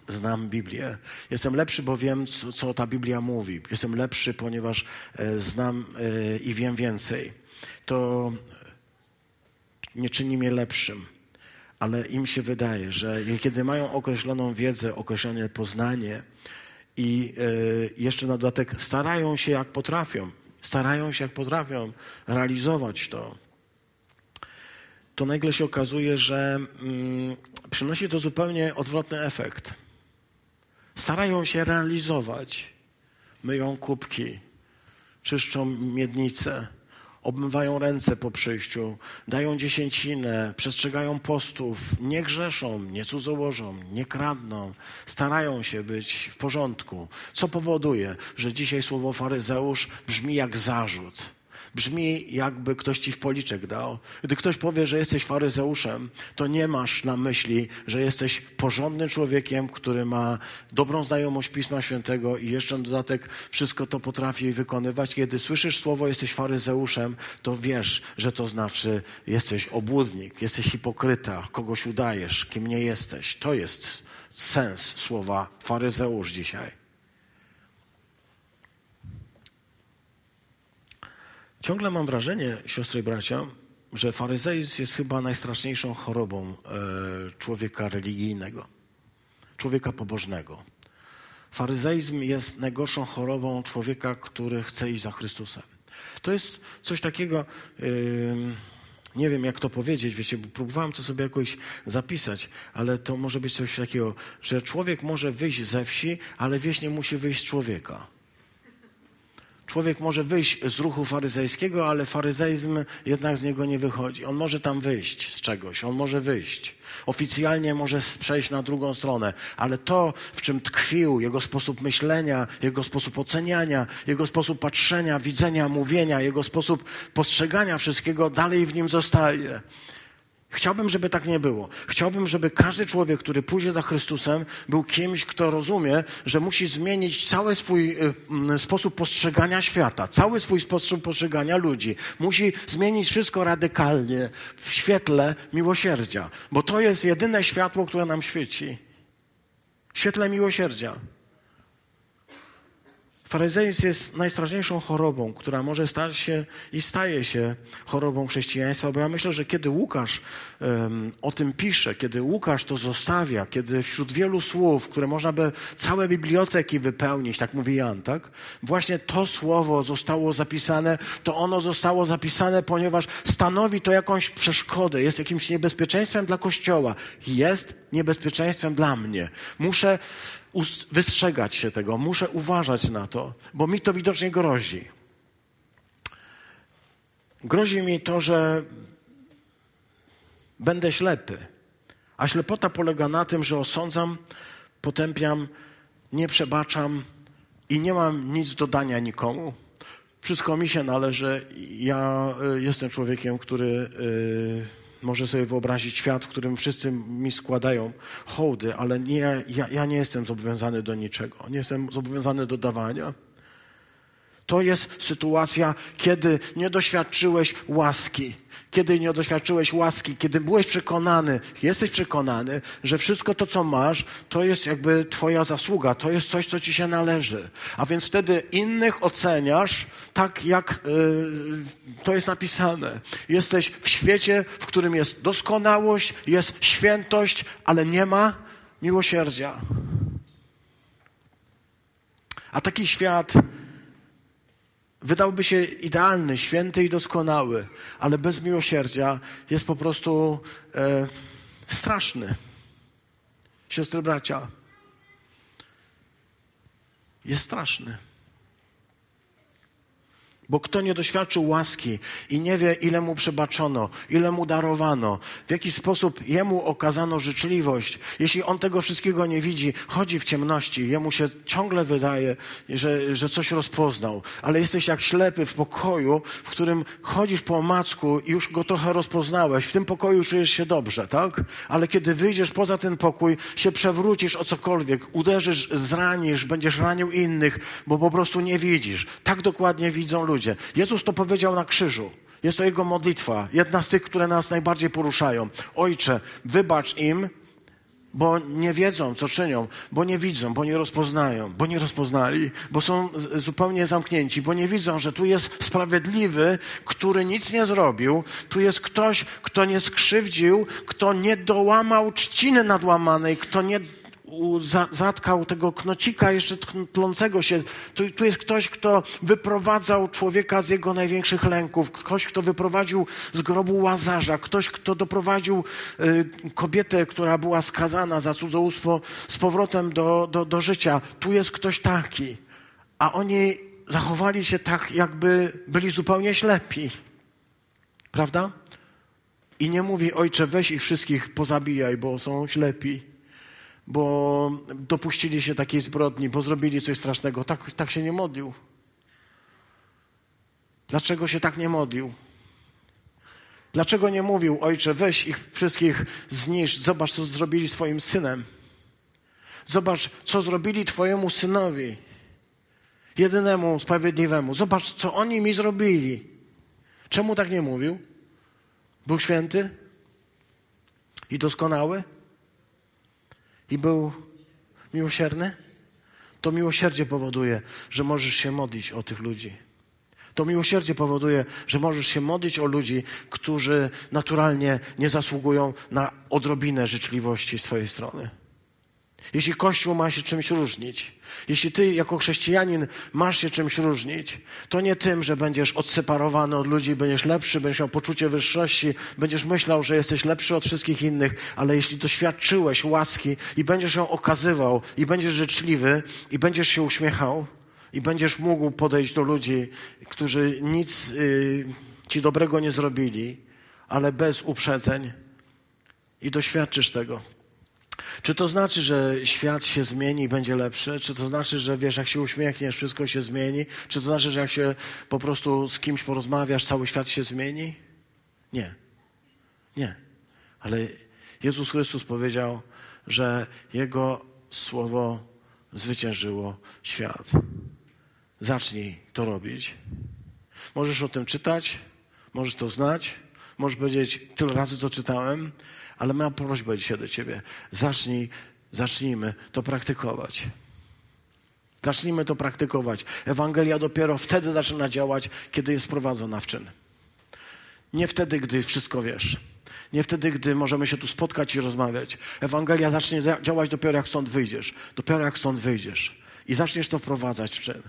znam Biblię. Jestem lepszy, bo wiem, co, co ta Biblia mówi. Jestem lepszy, ponieważ e, znam e, i wiem więcej. To nie czyni mnie lepszym, ale im się wydaje, że kiedy mają określoną wiedzę, określone poznanie i e, jeszcze na dodatek starają się jak potrafią, starają się jak potrafią realizować to, to nagle się okazuje, że mm, przynosi to zupełnie odwrotny efekt. Starają się realizować. Myją kubki, czyszczą miednice, obmywają ręce po przyjściu, dają dziesięcinę, przestrzegają postów, nie grzeszą, nie cudzołożą, nie kradną, starają się być w porządku. Co powoduje, że dzisiaj słowo faryzeusz brzmi jak zarzut brzmi jakby ktoś ci w policzek dał. Gdy ktoś powie, że jesteś faryzeuszem, to nie masz na myśli, że jesteś porządnym człowiekiem, który ma dobrą znajomość Pisma Świętego i jeszcze na dodatek wszystko to potrafi wykonywać. Kiedy słyszysz słowo jesteś faryzeuszem, to wiesz, że to znaczy jesteś obłudnik, jesteś hipokryta, kogoś udajesz, kim nie jesteś. To jest sens słowa faryzeusz dzisiaj. Ciągle mam wrażenie, siostry i bracia, że faryzeizm jest chyba najstraszniejszą chorobą e, człowieka religijnego, człowieka pobożnego. Faryzeizm jest najgorszą chorobą człowieka, który chce iść za Chrystusem. To jest coś takiego, nie wiem jak to powiedzieć, wiecie, próbowałem to sobie jakoś zapisać, ale to może być coś takiego, że człowiek może wyjść ze wsi, ale wieś nie musi wyjść z człowieka. Człowiek może wyjść z ruchu faryzejskiego, ale faryzeizm jednak z niego nie wychodzi. On może tam wyjść z czegoś, on może wyjść. Oficjalnie może przejść na drugą stronę, ale to, w czym tkwił jego sposób myślenia, jego sposób oceniania, jego sposób patrzenia, widzenia, mówienia, jego sposób postrzegania wszystkiego, dalej w nim zostaje. Chciałbym, żeby tak nie było. Chciałbym, żeby każdy człowiek, który pójdzie za Chrystusem, był kimś, kto rozumie, że musi zmienić cały swój y, sposób postrzegania świata, cały swój sposób postrzegania ludzi. Musi zmienić wszystko radykalnie w świetle miłosierdzia, bo to jest jedyne światło, które nam świeci. Świetle miłosierdzia. Faryzeizm jest najstraszniejszą chorobą, która może stać się i staje się chorobą chrześcijaństwa, bo ja myślę, że kiedy Łukasz um, o tym pisze, kiedy Łukasz to zostawia, kiedy wśród wielu słów, które można by całe biblioteki wypełnić, tak mówi Jan, tak? Właśnie to słowo zostało zapisane, to ono zostało zapisane, ponieważ stanowi to jakąś przeszkodę, jest jakimś niebezpieczeństwem dla Kościoła, jest niebezpieczeństwem dla mnie. Muszę wystrzegać się tego, muszę uważać na to, bo mi to widocznie grozi. Grozi mi to, że będę ślepy. A ślepota polega na tym, że osądzam, potępiam, nie przebaczam i nie mam nic do dania nikomu. Wszystko mi się należy. Ja y, jestem człowiekiem, który y, może sobie wyobrazić świat, w którym wszyscy mi składają hołdy, ale nie, ja, ja nie jestem zobowiązany do niczego. Nie jestem zobowiązany do dawania. To jest sytuacja, kiedy nie doświadczyłeś łaski. Kiedy nie doświadczyłeś łaski, kiedy byłeś przekonany, jesteś przekonany, że wszystko to, co masz, to jest jakby Twoja zasługa, to jest coś, co Ci się należy. A więc wtedy innych oceniasz tak, jak yy, to jest napisane. Jesteś w świecie, w którym jest doskonałość, jest świętość, ale nie ma miłosierdzia. A taki świat wydałby się idealny, święty i doskonały, ale bez miłosierdzia jest po prostu e, straszny. Siostry, bracia, jest straszny. Bo kto nie doświadczył łaski i nie wie, ile mu przebaczono, ile mu darowano, w jaki sposób jemu okazano życzliwość, jeśli on tego wszystkiego nie widzi, chodzi w ciemności, jemu się ciągle wydaje, że, że coś rozpoznał, ale jesteś jak ślepy w pokoju, w którym chodzisz po omacku i już go trochę rozpoznałeś. W tym pokoju czujesz się dobrze, tak? Ale kiedy wyjdziesz poza ten pokój, się przewrócisz o cokolwiek, uderzysz, zranisz, będziesz ranił innych, bo po prostu nie widzisz. Tak dokładnie widzą ludzie ludzie. Jezus to powiedział na krzyżu. Jest to Jego modlitwa, jedna z tych, które nas najbardziej poruszają. Ojcze, wybacz im, bo nie wiedzą, co czynią, bo nie widzą, bo nie rozpoznają, bo nie rozpoznali, bo są zupełnie zamknięci, bo nie widzą, że tu jest sprawiedliwy, który nic nie zrobił, tu jest ktoś, kto nie skrzywdził, kto nie dołamał trzciny nadłamanej, kto nie zatkał tego knocika jeszcze tlącego się. Tu, tu jest ktoś, kto wyprowadzał człowieka z jego największych lęków, ktoś, kto wyprowadził z grobu łazarza, ktoś, kto doprowadził y, kobietę, która była skazana za cudzołóstwo z powrotem do, do, do życia. Tu jest ktoś taki. A oni zachowali się tak, jakby byli zupełnie ślepi. Prawda? I nie mówi, ojcze, weź ich wszystkich pozabijaj, bo są ślepi bo dopuścili się takiej zbrodni, bo zrobili coś strasznego. Tak, tak się nie modlił. Dlaczego się tak nie modlił? Dlaczego nie mówił, ojcze, weź ich wszystkich zniszcz, zobacz, co zrobili swoim synem. Zobacz, co zrobili twojemu synowi, jedynemu sprawiedliwemu. Zobacz, co oni mi zrobili. Czemu tak nie mówił? Był święty i doskonały? I był miłosierny, to miłosierdzie powoduje, że możesz się modlić o tych ludzi. To miłosierdzie powoduje, że możesz się modlić o ludzi, którzy naturalnie nie zasługują na odrobinę życzliwości z Twojej strony. Jeśli Kościół ma się czymś różnić, jeśli ty jako chrześcijanin masz się czymś różnić, to nie tym, że będziesz odseparowany od ludzi, będziesz lepszy, będziesz miał poczucie wyższości, będziesz myślał, że jesteś lepszy od wszystkich innych, ale jeśli doświadczyłeś łaski i będziesz ją okazywał i będziesz życzliwy i będziesz się uśmiechał i będziesz mógł podejść do ludzi, którzy nic y, ci dobrego nie zrobili, ale bez uprzedzeń i doświadczysz tego czy to znaczy, że świat się zmieni i będzie lepszy? Czy to znaczy, że wiesz, jak się uśmiechniesz, wszystko się zmieni? Czy to znaczy, że jak się po prostu z kimś porozmawiasz, cały świat się zmieni? Nie. Nie. Ale Jezus Chrystus powiedział, że Jego słowo zwyciężyło świat. Zacznij to robić. Możesz o tym czytać, możesz to znać, możesz powiedzieć, tyle razy to czytałem, ale mam prośbę dzisiaj do Ciebie. Zacznij, zacznijmy to praktykować. Zacznijmy to praktykować. Ewangelia dopiero wtedy zaczyna działać, kiedy jest prowadzona w czyn. Nie wtedy, gdy wszystko wiesz. Nie wtedy, gdy możemy się tu spotkać i rozmawiać. Ewangelia zacznie działać dopiero jak stąd wyjdziesz. Dopiero jak stąd wyjdziesz. I zaczniesz to wprowadzać w czyn.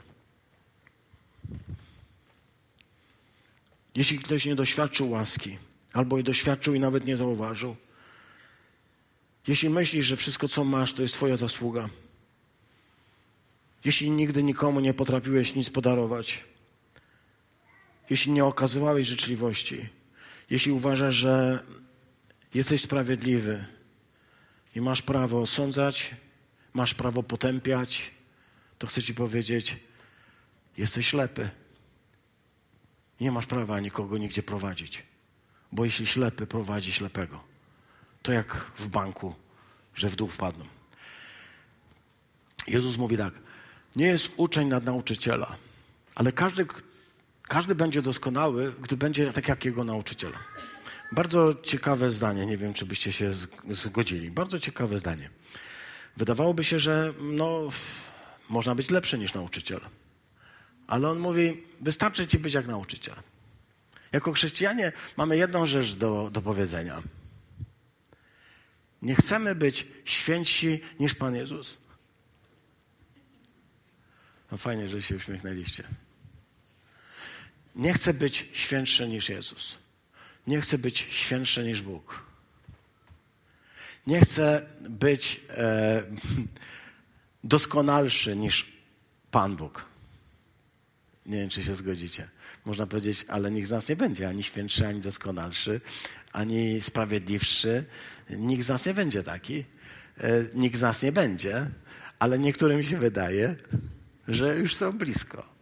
Jeśli ktoś nie doświadczył łaski, albo jej doświadczył i nawet nie zauważył, jeśli myślisz, że wszystko, co masz, to jest Twoja zasługa, jeśli nigdy nikomu nie potrafiłeś nic podarować, jeśli nie okazywałeś życzliwości, jeśli uważasz, że jesteś sprawiedliwy i masz prawo osądzać, masz prawo potępiać, to chcę Ci powiedzieć, jesteś ślepy. Nie masz prawa nikogo nigdzie prowadzić. Bo jeśli ślepy prowadzi ślepego, to jak w banku, że w dół wpadną. Jezus mówi tak, nie jest uczeń nad nauczyciela, ale każdy, każdy będzie doskonały, gdy będzie tak jak jego nauczyciel. Bardzo ciekawe zdanie, nie wiem, czy byście się zgodzili. Bardzo ciekawe zdanie. Wydawałoby się, że no, można być lepszy niż nauczyciel. Ale on mówi, wystarczy ci być jak nauczyciel. Jako chrześcijanie mamy jedną rzecz do, do powiedzenia. Nie chcemy być świętsi niż Pan Jezus. No fajnie, że się uśmiechnęliście. Nie chcę być świętszy niż Jezus. Nie chcę być świętszy niż Bóg. Nie chcę być e, doskonalszy niż Pan Bóg. Nie wiem, czy się zgodzicie. Można powiedzieć, ale nikt z nas nie będzie ani świętszy, ani doskonalszy, ani sprawiedliwszy. Nikt z nas nie będzie taki. E, nikt z nas nie będzie, ale niektórym się wydaje, że już są blisko.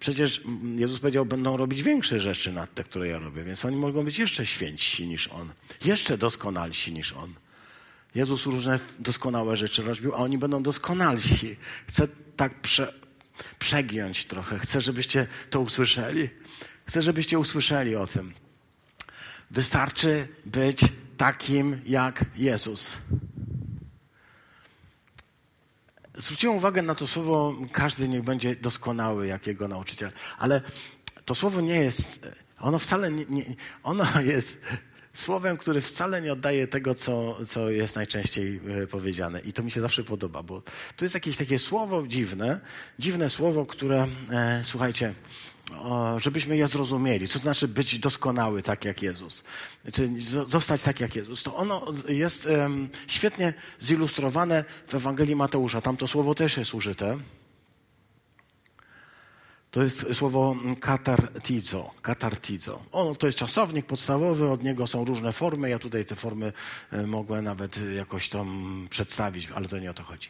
Przecież Jezus powiedział, będą robić większe rzeczy nad te, które ja robię, więc oni mogą być jeszcze świętsi niż On, jeszcze doskonalsi niż On. Jezus różne doskonałe rzeczy robił, a oni będą doskonalsi. Chcę tak prze, przegiąć trochę. Chcę, żebyście to usłyszeli. Chcę, żebyście usłyszeli o tym. Wystarczy być takim jak Jezus. Zwróciłem uwagę na to słowo, każdy niech będzie doskonały jak jego nauczyciel. Ale to słowo nie jest, ono wcale nie, nie ono jest słowem, który wcale nie oddaje tego, co, co jest najczęściej e, powiedziane. I to mi się zawsze podoba, bo to jest jakieś takie słowo dziwne, dziwne słowo, które, e, słuchajcie, o, żebyśmy je zrozumieli. Co to znaczy być doskonały tak jak Jezus? Czy zostać tak jak Jezus? To ono jest świetnie zilustrowane w Ewangelii Mateusza. Tam to słowo też jest użyte. To jest słowo katartizo. katartizo. Ono to jest czasownik podstawowy, od niego są różne formy. Ja tutaj te formy e, mogłem nawet jakoś tam przedstawić, ale to nie o to chodzi.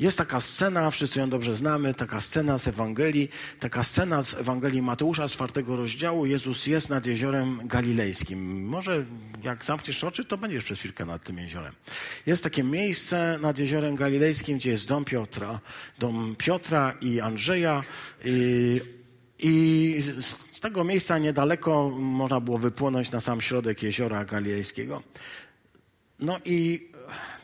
Jest taka scena, wszyscy ją dobrze znamy, taka scena z Ewangelii, taka scena z Ewangelii Mateusza z czwartego rozdziału. Jezus jest nad jeziorem galilejskim. Może jak zamkniesz oczy, to będziesz przez chwilkę nad tym jeziorem. Jest takie miejsce nad jeziorem galilejskim, gdzie jest dom Piotra. Dom Piotra i Andrzeja. I, i z tego miejsca niedaleko można było wypłynąć na sam środek jeziora galilejskiego. No i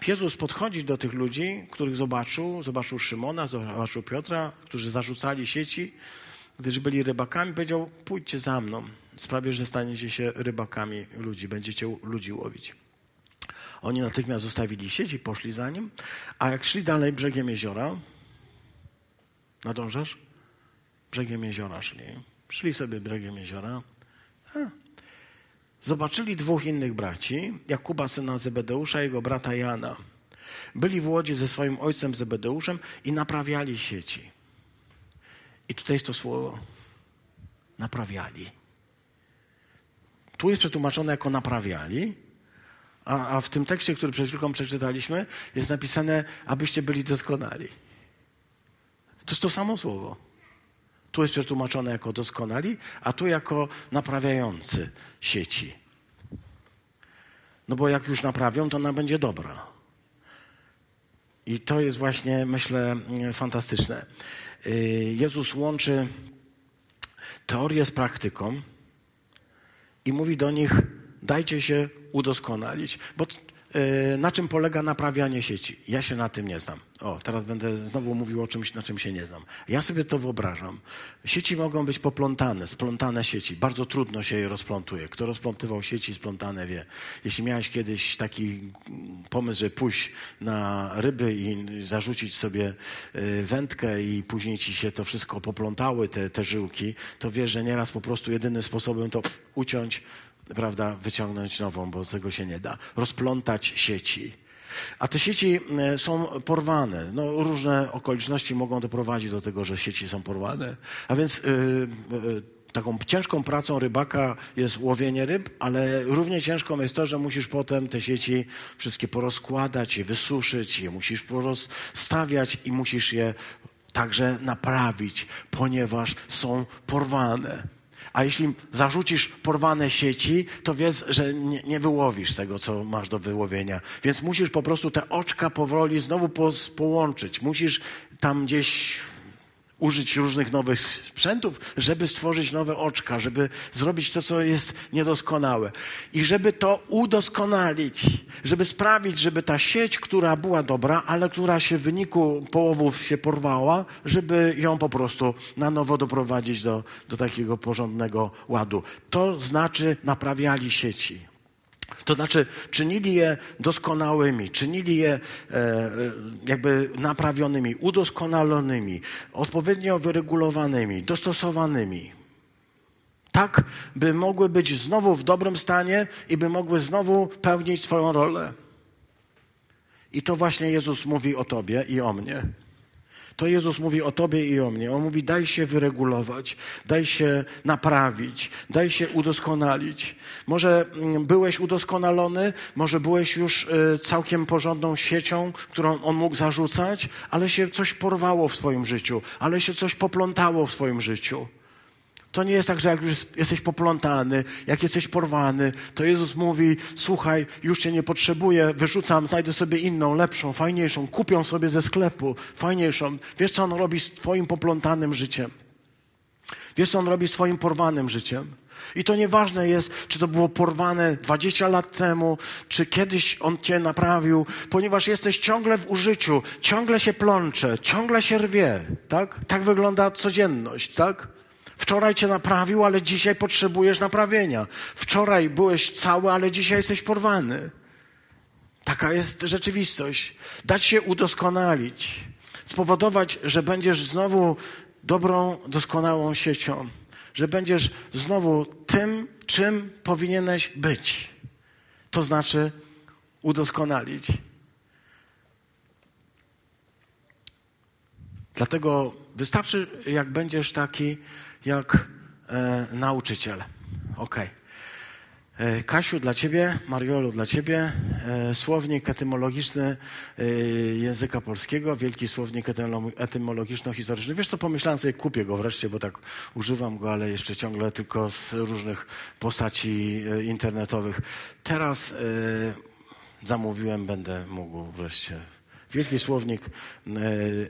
Jezus podchodzi do tych ludzi, których zobaczył. Zobaczył Szymona, zobaczył Piotra, którzy zarzucali sieci, gdyż byli rybakami. Powiedział, pójdźcie za mną. Sprawię, że staniecie się rybakami ludzi. Będziecie ludzi łowić. Oni natychmiast zostawili sieci, poszli za nim. A jak szli dalej brzegiem jeziora, nadążasz? Brzegiem jeziora szli. Szli sobie brzegiem jeziora. A, zobaczyli dwóch innych braci, Jakuba syna Zebedeusza i jego brata Jana. Byli w łodzi ze swoim ojcem Zebedeuszem i naprawiali sieci. I tutaj jest to słowo naprawiali. Tu jest przetłumaczone jako naprawiali, a, a w tym tekście, który przed chwilką przeczytaliśmy, jest napisane, abyście byli doskonali. To jest to samo słowo. Tu jest przetłumaczone jako doskonali, a tu jako naprawiający sieci. No bo jak już naprawią, to ona będzie dobra. I to jest właśnie, myślę, fantastyczne. Y, Jezus łączy teorię z praktyką i mówi do nich: dajcie się udoskonalić. Bo na czym polega naprawianie sieci. Ja się na tym nie znam. O, teraz będę znowu mówił o czymś, na czym się nie znam. Ja sobie to wyobrażam. Sieci mogą być poplątane, splątane sieci. Bardzo trudno się je rozplątuje. Kto rozplątywał sieci splątane wie. Jeśli miałeś kiedyś taki pomysł, że pójść na ryby i zarzucić sobie y, wędkę i później ci się to wszystko poplątały, te, te żyłki, to wiesz, że nieraz po prostu jedynym sposobem to uciąć, prawda, wyciągnąć nową, bo tego się nie da. Rozplątać sieci. A te sieci e, są porwane. No, różne okoliczności mogą doprowadzić do tego, że sieci są porwane. A więc yy, yy, taką ciężką pracą rybaka jest łowienie ryb, ale równie ciężką jest to, że musisz potem te sieci wszystkie porozkładać, je wysuszyć, je musisz porozstawiać i musisz je także naprawić, ponieważ są porwane. A jeśli zarzucisz porwane sieci, to wiesz, że nie, nie, wyłowisz tego, co masz do wyłowienia. Więc musisz po prostu te oczka powoli znowu po, połączyć. Musisz tam gdzieś użyć różnych nowych sprzętów, żeby stworzyć nowe oczka, żeby zrobić to, co jest niedoskonałe. I żeby to udoskonalić, żeby sprawić, żeby ta sieć, która była dobra, ale która się w wyniku połowów się porwała, żeby ją po prostu na nowo doprowadzić do, do takiego porządnego ładu. To znaczy naprawiali sieci. To znaczy, czynili je doskonałymi, czynili je e, e, jakby naprawionymi, udoskonalonymi, odpowiednio wyregulowanymi, dostosowanymi. Tak, by mogły być znowu w dobrym stanie i by mogły znowu pełnić swoją rolę. I to właśnie Jezus mówi o Tobie i o mnie. To Jezus mówi o tobie i o mnie. On mówi, daj się wyregulować, daj się naprawić, daj się udoskonalić. Może mm, byłeś udoskonalony, może byłeś już y, całkiem porządną siecią, którą on mógł zarzucać, ale się coś porwało w swoim życiu, ale się coś poplątało w swoim życiu. To nie jest tak, że jak już jesteś poplątany, jak jesteś porwany, to Jezus mówi: Słuchaj, już cię nie potrzebuję, wyrzucam, znajdę sobie inną, lepszą, fajniejszą, kupią sobie ze sklepu, fajniejszą. Wiesz, co on robi z Twoim poplątanym życiem? Wiesz, co on robi z Twoim porwanym życiem? I to nieważne jest, czy to było porwane 20 lat temu, czy kiedyś on cię naprawił, ponieważ jesteś ciągle w użyciu, ciągle się plącze, ciągle się rwie, tak? Tak wygląda codzienność, tak? Wczoraj cię naprawił, ale dzisiaj potrzebujesz naprawienia. Wczoraj byłeś cały, ale dzisiaj jesteś porwany. Taka jest rzeczywistość. Dać się udoskonalić, spowodować, że będziesz znowu dobrą, doskonałą siecią, że będziesz znowu tym, czym powinieneś być. To znaczy udoskonalić. Dlatego wystarczy, jak będziesz taki jak e, nauczyciel. Ok. E, Kasiu, dla Ciebie, Mariolu, dla Ciebie e, słownik etymologiczny e, języka polskiego, wielki słownik etymologiczno-historyczny. Wiesz co, pomyślałem sobie, kupię go wreszcie, bo tak używam go, ale jeszcze ciągle tylko z różnych postaci e, internetowych. Teraz e, zamówiłem, będę mógł wreszcie Wielki słownik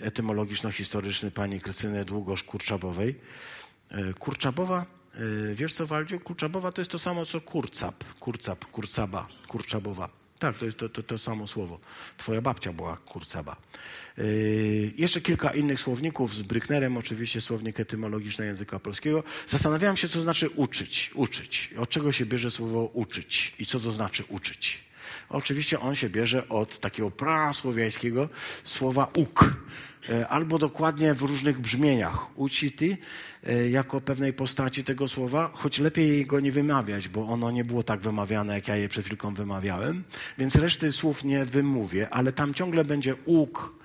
etymologiczno-historyczny pani Krystyny Długosz-Kurczabowej. E, Kurczabowa, e, wiesz co, Waldziu? Kurczabowa to jest to samo co kurcap, kurcap, kurcaba, kurczabowa. Tak, to jest to, to, to samo słowo. Twoja babcia była kurcaba. Yy, jeszcze kilka innych słowników z Bryknerem, oczywiście słownik etymologiczny języka polskiego. Zastanawiałem się, co znaczy uczyć. Uczyć. Od czego się bierze słowo uczyć i co to znaczy uczyć. Oczywiście on się bierze od takiego prasłowiańskiego słowa uk, e, albo dokładnie w różnych brzmieniach. Ucity e, jako pewnej postaci tego słowa, choć lepiej go nie wymawiać, bo ono nie było tak wymawiane, jak ja je przed chwilką wymawiałem, więc reszty słów nie wymówię, ale tam ciągle będzie uk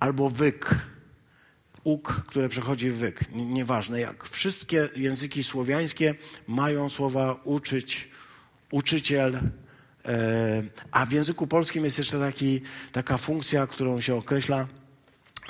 albo wyk. Uk, które przechodzi w wyk. Nieważne jak. Wszystkie języki słowiańskie mają słowa uczyć, uczyciel, a w języku polskim jest jeszcze taki, taka funkcja, którą się określa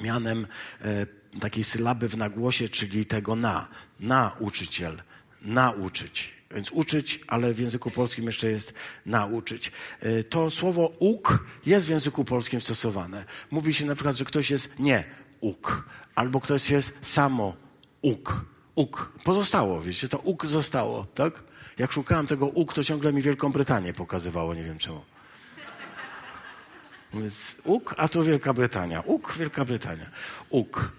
mianem e, takiej sylaby w nagłosie, czyli tego na. Nauczyciel. Nauczyć. Więc uczyć, ale w języku polskim jeszcze jest nauczyć. E, to słowo uk jest w języku polskim stosowane. Mówi się na przykład, że ktoś jest nie uk, albo ktoś jest samo uk. Uk. Pozostało, wiecie, to uk zostało, tak? Jak szukałem tego UK, to ciągle mi Wielką Brytanię pokazywało, nie wiem czemu. Więc UK, a tu Wielka Brytania. UK, Wielka Brytania. UK.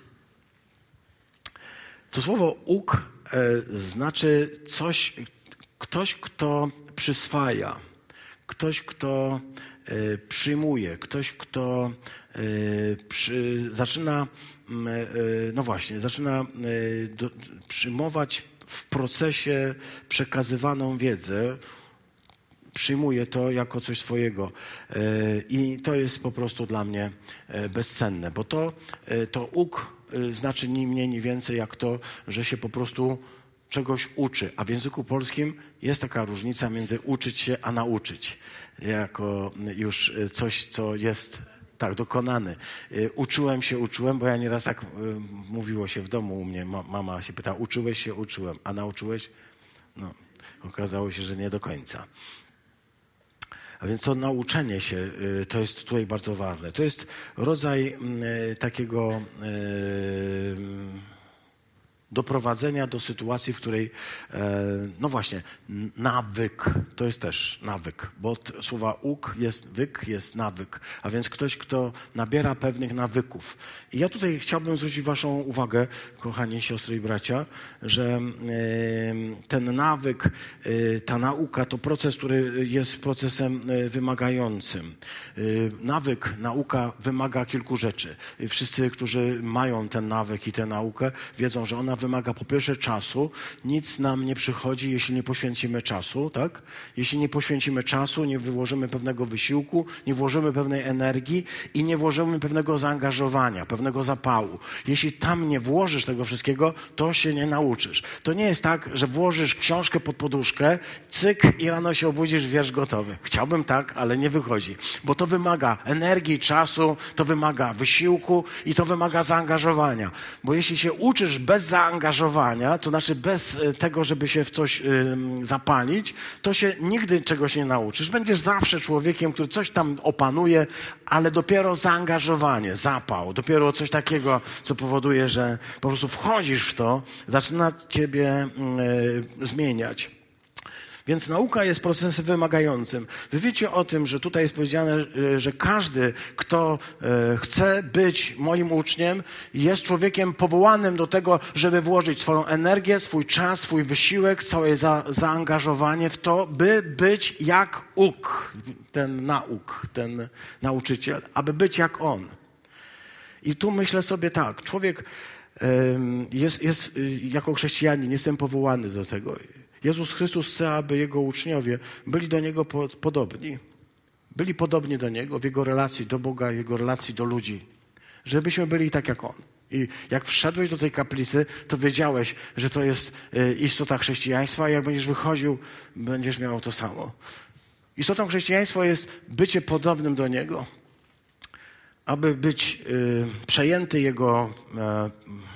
To słowo UK e, znaczy coś, ktoś, kto przyswaja, ktoś, kto e, przyjmuje, ktoś, kto e, przy, zaczyna, e, no właśnie, zaczyna e, do, przyjmować w procesie przekazywaną wiedzę, przyjmuje to jako coś swojego. E, I to jest po prostu dla mnie e, bezcenne, bo to, e, to uk znaczy ni mniej, ni więcej jak to, że się po prostu czegoś uczy. A w języku polskim jest taka różnica między uczyć się, a nauczyć. Jako już coś, co jest tak, dokonany. E, Uczyłem się, uczyłem, bo ja nieraz tak e, mówiło się w domu u mnie. Ma- Mama się pyta, uczyłeś się, uczyłem, a nauczyłeś? No, okazało się, że nie do końca. A więc to nauczenie się y, to jest tutaj bardzo ważne. To jest rodzaj y, takiego y, doprowadzenia do sytuacji, w której, e, no właśnie, nawyk, to jest też nawyk, bo od słowa uk jest wyk, jest nawyk, a więc ktoś, kto nabiera pewnych nawyków. I ja tutaj chciałbym zwrócić Waszą uwagę, kochani siostry i bracia, że e, ten nawyk, e, ta nauka to proces, który jest procesem wymagającym. Nawyk, nauka wymaga kilku rzeczy. Wszyscy, którzy mają ten nawyk i tę naukę, wiedzą, że ona wymaga po pierwsze czasu. Nic nam nie przychodzi, jeśli nie poświęcimy czasu, tak? Jeśli nie poświęcimy czasu, nie wyłożymy pewnego wysiłku, nie włożymy pewnej energii i nie włożymy pewnego zaangażowania, pewnego zapału. Jeśli tam nie włożysz tego wszystkiego, to się nie nauczysz. To nie jest tak, że włożysz książkę pod poduszkę, cyk i rano się obudzisz, wiersz gotowy. Chciałbym tak, ale nie wychodzi, bo to wymaga energii, czasu, to wymaga wysiłku i to wymaga zaangażowania. Bo jeśli się uczysz bez zaangażowania, to znaczy bez e, tego, żeby się w coś ym, zapalić, to się nigdy czegoś nie nauczysz. Będziesz zawsze człowiekiem, który coś tam opanuje, ale dopiero zaangażowanie, zapał, dopiero coś takiego, co powoduje, że po prostu wchodzisz w to, zaczyna ciebie e, zmieniać. Więc nauka jest procesem wymagającym. Wy wiecie o tym, że tutaj jest powiedziane, e, że każdy, kto e, chce być moim uczniem, jest człowiekiem powołanym do tego, żeby włożyć swoją energię, swój czas, swój wysiłek, całe za, zaangażowanie w to, by być jak uk, ten nauk, ten nauczyciel, aby być jak on. I tu myślę sobie tak, człowiek jest, jest y, jako chrześcijanin, jestem powołany do tego. Jezus Chrystus chce, aby Jego uczniowie byli do Niego po- podobni. Byli podobni do Niego w Jego relacji do Boga, Jego relacji do ludzi. Żebyśmy byli tak jak On. I jak wszedłeś do tej kaplicy, to wiedziałeś, że to jest y, istota chrześcijaństwa, i jak będziesz wychodził, będziesz miał to samo. Istotą chrześcijaństwa jest bycie podobnym do Niego aby być y, przejęty Jego e,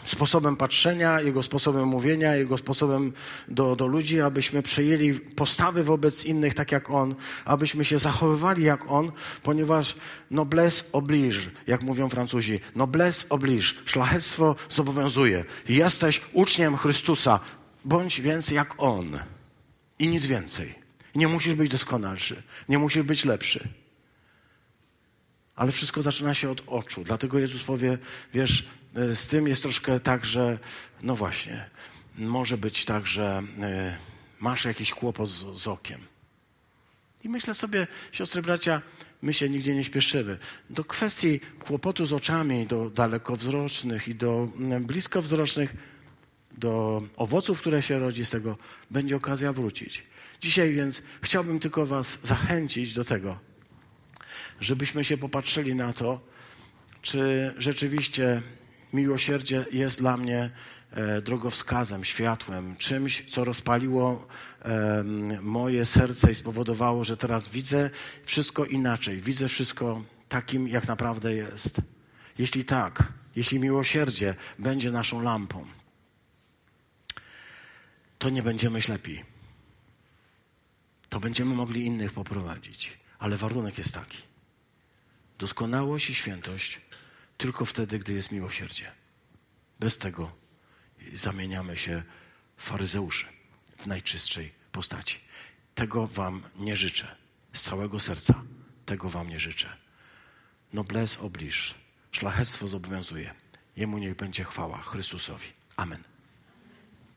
sposobem patrzenia, Jego sposobem mówienia, Jego sposobem do, do ludzi, abyśmy przejęli postawy wobec innych tak jak On, abyśmy się zachowywali jak On, ponieważ noblesse oblige, jak mówią Francuzi, noblesse oblige, szlachectwo zobowiązuje. Jesteś uczniem Chrystusa, bądź więc jak On i nic więcej. Nie musisz być doskonalszy, nie musisz być lepszy. Ale wszystko zaczyna się od oczu. Dlatego Jezus powie, wiesz, e, z tym jest troszkę tak, że no właśnie, może być tak, że e, masz jakiś kłopot z, z okiem. I myślę sobie, siostry, bracia, my się nigdzie nie śpieszymy. Do kwestii kłopotu z oczami, do dalekowzrocznych i do bliskowzrocznych, do owoców, które się rodzi z tego, będzie okazja wrócić. Dzisiaj więc chciałbym tylko Was zachęcić do tego, żebyśmy się popatrzyli na to, czy rzeczywiście miłosierdzie jest dla mnie e, drogowskazem, światłem, czymś, co rozpaliło moje serce i spowodowało, że teraz widzę wszystko inaczej, widzę wszystko takim, jak naprawdę jest. Jeśli tak, jeśli miłosierdzie będzie naszą lampą, to nie będziemy ślepi. To będziemy mogli innych poprowadzić. Ale warunek jest taki. Doskonałość i świętość tylko wtedy, gdy jest miłosierdzie. Bez tego zamieniamy się w faryzeuszy w najczystszej postaci. Tego Wam nie życzę. Z całego serca tego Wam nie życzę. Noblesse oblige. Szlachectwo zobowiązuje. Jemu niech będzie chwała Chrystusowi. Amen.